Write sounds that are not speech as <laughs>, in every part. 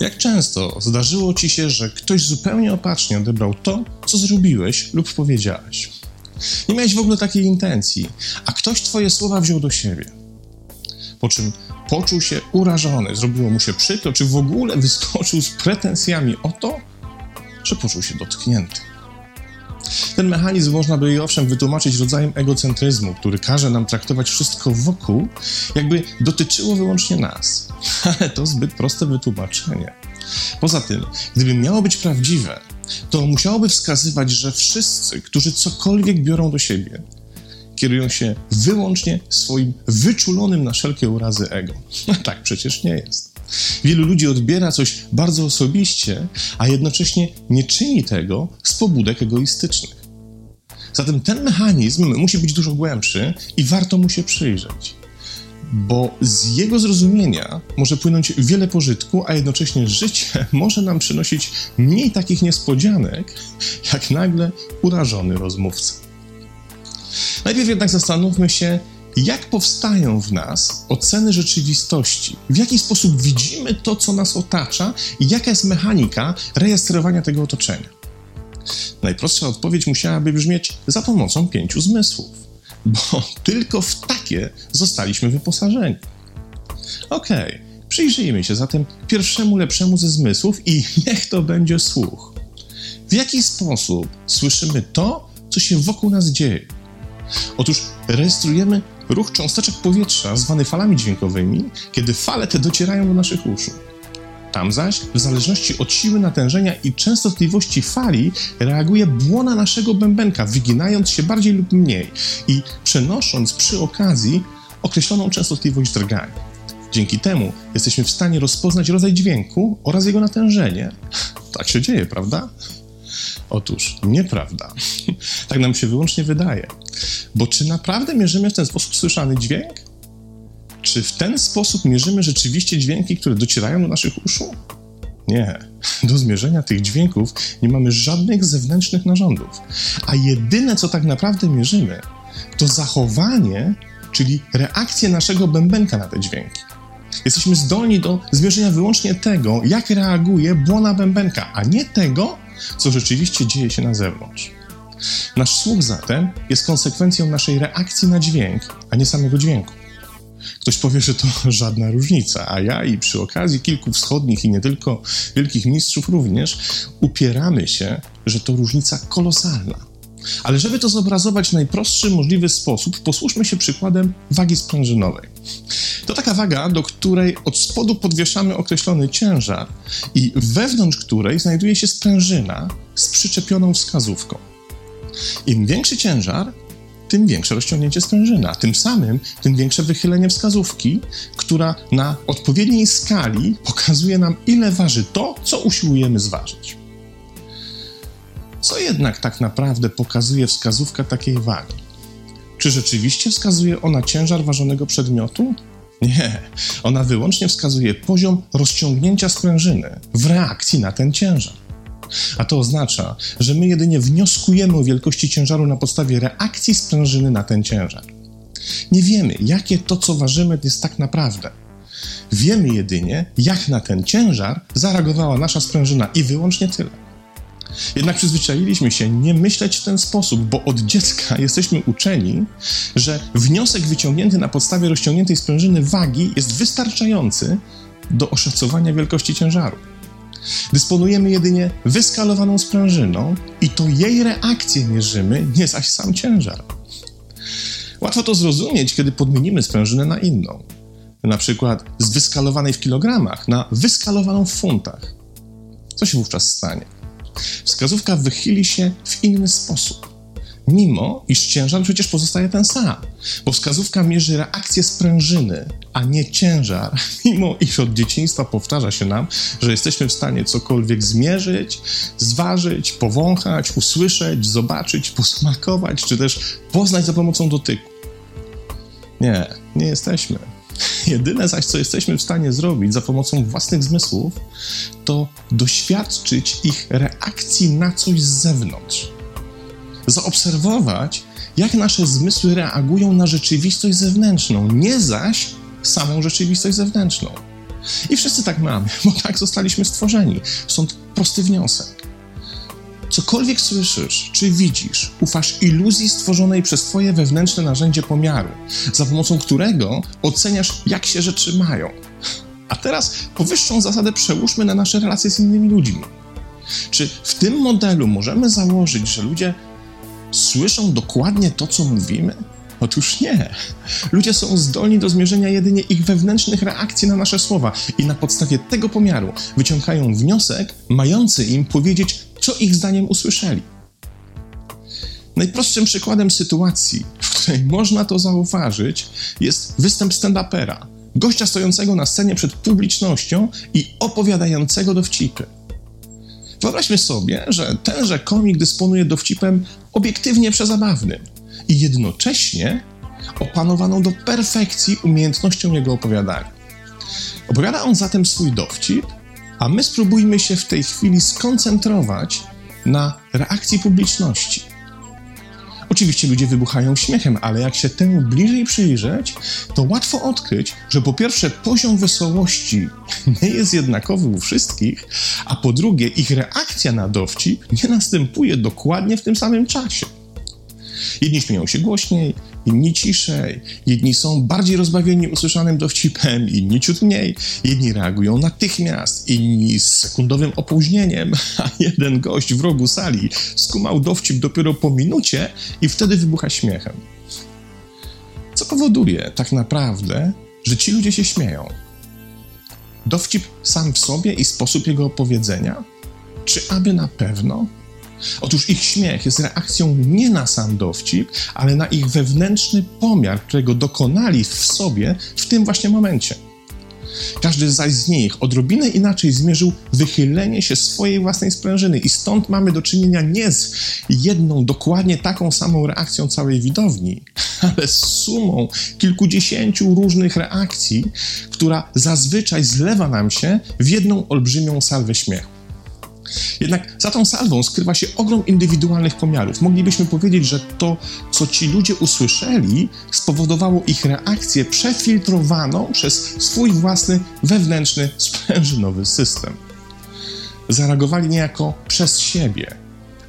Jak często zdarzyło ci się, że ktoś zupełnie opacznie odebrał to, co zrobiłeś lub powiedziałeś? Nie miałeś w ogóle takiej intencji, a ktoś twoje słowa wziął do siebie. Po czym poczuł się urażony, zrobiło mu się przykro, czy w ogóle wyskoczył z pretensjami o to, że poczuł się dotknięty. Ten mechanizm można by owszem wytłumaczyć rodzajem egocentryzmu, który każe nam traktować wszystko wokół, jakby dotyczyło wyłącznie nas. <laughs> Ale to zbyt proste wytłumaczenie. Poza tym, gdyby miało być prawdziwe, to musiałoby wskazywać, że wszyscy, którzy cokolwiek biorą do siebie, kierują się wyłącznie swoim wyczulonym na wszelkie urazy ego. No <laughs> tak przecież nie jest. Wielu ludzi odbiera coś bardzo osobiście, a jednocześnie nie czyni tego z pobudek egoistycznych. Zatem ten mechanizm musi być dużo głębszy i warto mu się przyjrzeć, bo z jego zrozumienia może płynąć wiele pożytku, a jednocześnie życie <laughs> może nam przynosić mniej takich niespodzianek, jak nagle urażony rozmówca. Najpierw jednak zastanówmy się, jak powstają w nas oceny rzeczywistości, w jaki sposób widzimy to, co nas otacza i jaka jest mechanika rejestrowania tego otoczenia. Najprostsza odpowiedź musiałaby brzmieć za pomocą pięciu zmysłów, bo <laughs> tylko w takie zostaliśmy wyposażeni. Okej, okay, przyjrzyjmy się zatem pierwszemu lepszemu ze zmysłów i <laughs> niech to będzie słuch. W jaki sposób słyszymy to, co się wokół nas dzieje? Otóż rejestrujemy ruch cząsteczek powietrza zwany falami dźwiękowymi, kiedy fale te docierają do naszych uszu. Tam zaś, w zależności od siły natężenia i częstotliwości fali, reaguje błona naszego bębenka, wyginając się bardziej lub mniej i przenosząc przy okazji określoną częstotliwość drgania. Dzięki temu jesteśmy w stanie rozpoznać rodzaj dźwięku oraz jego natężenie. Tak się dzieje, prawda? Otóż nieprawda. tak nam się wyłącznie wydaje. Bo czy naprawdę mierzymy w ten sposób słyszany dźwięk? Czy w ten sposób mierzymy rzeczywiście dźwięki, które docierają do naszych uszu? Nie. Do zmierzenia tych dźwięków nie mamy żadnych zewnętrznych narządów. A jedyne, co tak naprawdę mierzymy, to zachowanie, czyli reakcję naszego bębenka na te dźwięki. Jesteśmy zdolni do zmierzenia wyłącznie tego, jak reaguje błona bębenka, a nie tego, co rzeczywiście dzieje się na zewnątrz. Nasz słuch zatem jest konsekwencją naszej reakcji na dźwięk, a nie samego dźwięku. Ktoś powie, że to <laughs> żadna różnica, a ja i przy okazji kilku wschodnich i nie tylko wielkich mistrzów również upieramy się, że to różnica kolosalna. Ale żeby to zobrazować w najprostszy możliwy sposób, posłuszmy się przykładem wagi sprężynowej. To taka waga, do której od spodu podwieszamy określony ciężar i wewnątrz której znajduje się sprężyna z przyczepioną wskazówką. Im większy ciężar, tym większe rozciągnięcie sprężyna. Tym samym, tym większe wychylenie wskazówki, która na odpowiedniej skali pokazuje nam, ile waży to, co usiłujemy zważyć. Co jednak tak naprawdę pokazuje wskazówka takiej wagi? Czy rzeczywiście wskazuje ona ciężar ważonego przedmiotu? Nie, ona wyłącznie wskazuje poziom rozciągnięcia sprężyny w reakcji na ten ciężar. A to oznacza, że my jedynie wnioskujemy o wielkości ciężaru na podstawie reakcji sprężyny na ten ciężar. Nie wiemy, jakie to, co ważymy, jest tak naprawdę. Wiemy jedynie, jak na ten ciężar zareagowała nasza sprężyna i wyłącznie tyle. Jednak przyzwyczailiśmy się nie myśleć w ten sposób, bo od dziecka jesteśmy uczeni, że wniosek wyciągnięty na podstawie rozciągniętej sprężyny wagi jest wystarczający do oszacowania wielkości ciężaru. Dysponujemy jedynie wyskalowaną sprężyną i to jej reakcję mierzymy, nie zaś sam ciężar. Łatwo to zrozumieć, kiedy podmienimy sprężynę na inną. Na przykład z wyskalowanej w kilogramach na wyskalowaną w funtach. Co się wówczas stanie? Wskazówka wychyli się w inny sposób. Mimo, iż ciężar przecież pozostaje ten sam, bo wskazówka mierzy reakcję sprężyny, a nie ciężar, <laughs> mimo iż od dzieciństwa powtarza się nam, że jesteśmy w stanie cokolwiek zmierzyć, zważyć, powąchać, usłyszeć, zobaczyć, posmakować, czy też poznać za pomocą dotyku. Nie, nie jesteśmy. <laughs> Jedyne zaś, co jesteśmy w stanie zrobić za pomocą własnych zmysłów, to doświadczyć ich reakcji na coś z zewnątrz. zaobserwować, jak nasze zmysły reagują na rzeczywistość zewnętrzną, nie zaś samą rzeczywistość zewnętrzną. I wszyscy tak mamy, bo tak zostaliśmy stworzeni. Stąd prosty wniosek. Cokolwiek słyszysz czy widzisz, ufasz iluzji stworzonej przez Twoje wewnętrzne narzędzie pomiaru, za pomocą którego oceniasz, jak się rzeczy mają. A teraz powyższą zasadę przełóżmy na nasze relacje z innymi ludźmi. Czy w tym modelu możemy założyć, że ludzie słyszą dokładnie to, co mówimy? Otóż nie. Ludzie są zdolni do zmierzenia jedynie ich wewnętrznych reakcji na nasze słowa i na podstawie tego pomiaru wyciągają wniosek mający im powiedzieć, co ich zdaniem usłyszeli. Najprostszym przykładem sytuacji, w której można to zauważyć, jest występ stand-upera, gościa stojącego na scenie przed publicznością i opowiadającego dowcipy. Wyobraźmy sobie, że tenże komik dysponuje dowcipem obiektywnie przezabawnym i jednocześnie opanowaną do perfekcji umiejętnością jego opowiadania. Opowiada on zatem swój dowcip, a my spróbujmy się w tej chwili skoncentrować na reakcji publiczności. Oczywiście ludzie wybuchają śmiechem, ale jak się temu bliżej przyjrzeć, to łatwo odkryć, że po pierwsze poziom wesołości <laughs> nie jest jednakowy u wszystkich, a po drugie ich reakcja na dowcip nie następuje dokładnie w tym samym czasie. Jedni śmieją się głośniej, inni ciszej, jedni są bardziej rozbawieni usłyszanym dowcipem, inni ciut mniej, jedni reagują natychmiast, inni z sekundowym opóźnieniem, <laughs> a jeden gość w rogu sali skumał dowcip dopiero po minucie i wtedy wybucha śmiechem. Co powoduje tak naprawdę, że ci ludzie się śmieją? Dowcip sam w sobie i sposób jego opowiedzenia? Czy aby na pewno? Otóż ich śmiech jest reakcją nie na sam dowcip, ale na ich wewnętrzny pomiar, którego dokonali w sobie w tym właśnie momencie. Każdy zaś z nich odrobinę inaczej zmierzył wychylenie się swojej własnej sprężyny, i stąd mamy do czynienia nie z jedną dokładnie taką samą reakcją całej widowni, <laughs> ale z sumą kilkudziesięciu różnych reakcji, która zazwyczaj zlewa nam się w jedną olbrzymią salwę śmiechu. Jednak za tą salwą skrywa się ogrom indywidualnych pomiarów. Moglibyśmy powiedzieć, że to, co ci ludzie usłyszeli, spowodowało ich reakcję przefiltrowaną przez swój własny wewnętrzny, sprężynowy system. Zareagowali niejako przez siebie,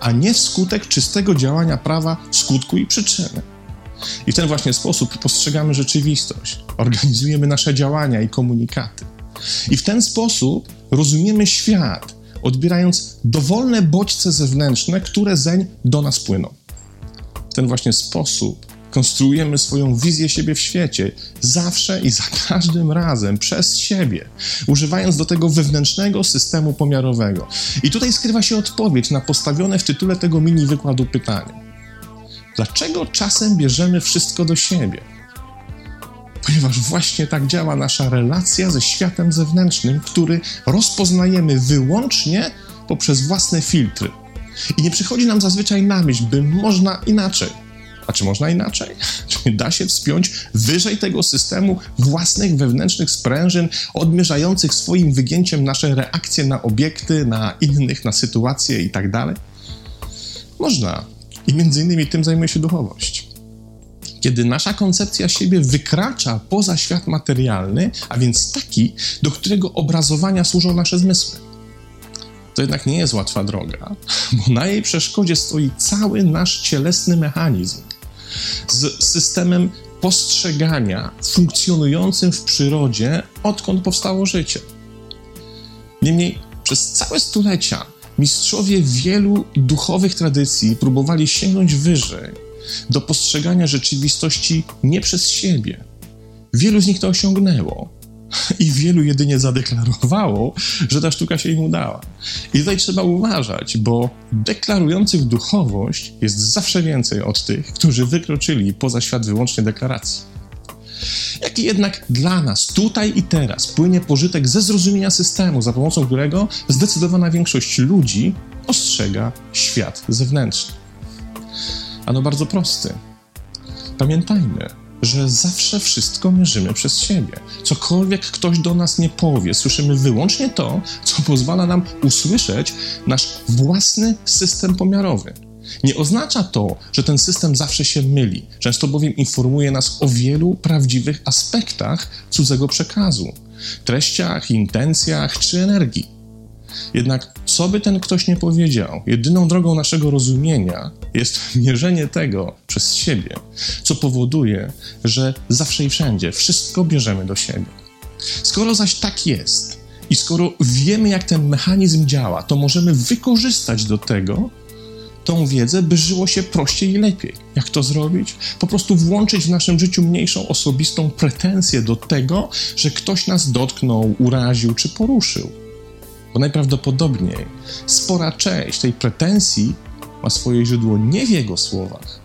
a nie wskutek czystego działania prawa skutku i przyczyny. I w ten właśnie sposób postrzegamy rzeczywistość, organizujemy nasze działania i komunikaty. I w ten sposób rozumiemy świat, odbierając dowolne bodźce zewnętrzne, które zeń do nas płyną. W ten właśnie sposób konstruujemy swoją wizję siebie w świecie, zawsze i za <laughs> każdym razem przez siebie, używając do tego wewnętrznego systemu pomiarowego. I tutaj skrywa się odpowiedź na postawione w tytule tego mini wykładu pytanie. Dlaczego czasem bierzemy wszystko do siebie? Ponieważ właśnie tak działa nasza relacja ze światem zewnętrznym, który rozpoznajemy wyłącznie poprzez własne filtry. I nie przychodzi nam zazwyczaj na myśl, by można inaczej. A czy można inaczej? <laughs> Czy da się wspiąć wyżej tego systemu własnych wewnętrznych sprężyn, odmierzających swoim wygięciem nasze reakcje na obiekty, na innych, na sytuacje i tak? Można. I między innymi tym zajmuje się duchowość kiedy nasza koncepcja siebie wykracza poza świat materialny, a więc taki, do którego obrazowania służą nasze zmysły. To jednak nie jest łatwa droga, bo na jej przeszkodzie stoi cały nasz cielesny mechanizm z systemem postrzegania funkcjonującym w przyrodzie, odkąd powstało życie. Niemniej przez całe stulecia mistrzowie wielu duchowych tradycji próbowali sięgnąć wyżej do postrzegania rzeczywistości nie przez siebie. Wielu z nich to osiągnęło. <laughs> I wielu jedynie zadeklarowało, że ta sztuka się im udała. I tutaj trzeba uważać, bo deklarujących duchowość jest zawsze więcej od tych, którzy wykroczyli poza świat wyłącznie deklaracji. Jaki jednak dla nas tutaj i teraz płynie pożytek ze zrozumienia systemu, za pomocą którego zdecydowana większość ludzi postrzega świat zewnętrzny. Ano bardzo prosty. Pamiętajmy, że zawsze wszystko mierzymy przez siebie. Cokolwiek ktoś do nas nie powie, słyszymy wyłącznie to, co pozwala nam usłyszeć nasz własny system pomiarowy. Nie oznacza to, że ten system zawsze się myli, często bowiem informuje nas o wielu prawdziwych aspektach cudzego przekazu treściach, intencjach czy energii. Jednak, co by ten ktoś nie powiedział, jedyną drogą naszego rozumienia jest mierzenie tego przez siebie, co powoduje, że zawsze i wszędzie wszystko bierzemy do siebie. Skoro zaś tak jest i skoro wiemy, jak ten mechanizm działa, to możemy wykorzystać do tego tą wiedzę, by żyło się prościej i lepiej. Jak to zrobić? Po prostu włączyć w naszym życiu mniejszą osobistą pretensję do tego, że ktoś nas dotknął, uraził czy poruszył. Bo najprawdopodobniej spora część tej pretensji ma swoje źródło nie w jego słowach,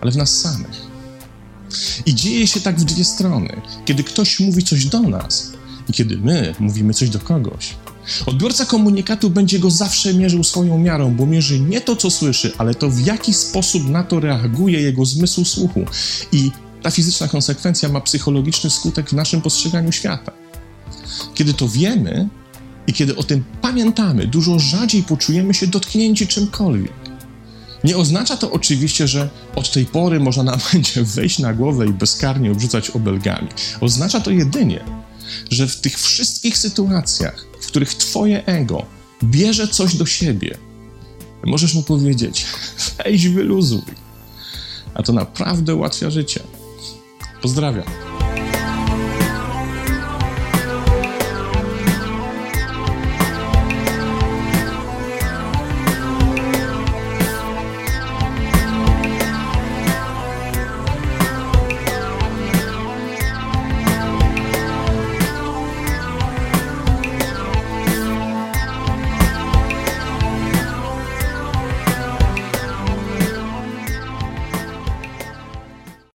ale w nas samych. I dzieje się tak w dwie strony. Kiedy ktoś mówi coś do nas i kiedy my mówimy coś do kogoś. Odbiorca komunikatu będzie go zawsze mierzył swoją miarą, bo mierzy nie to, co słyszy, ale to, w jaki sposób na to reaguje jego zmysł słuchu. I ta fizyczna konsekwencja ma psychologiczny skutek w naszym postrzeganiu świata. Kiedy to wiemy i kiedy o tym pamiętamy, dużo rzadziej poczujemy się dotknięci czymkolwiek. Nie oznacza to oczywiście, że od tej pory można nam <laughs> będzie wejść na głowę i bezkarnie obrzucać obelgami. Oznacza to jedynie, że w tych wszystkich sytuacjach, w których Twoje ego bierze coś do siebie, możesz mu powiedzieć: <laughs> weź, wyluzuj. A to naprawdę ułatwia życie. Pozdrawiam.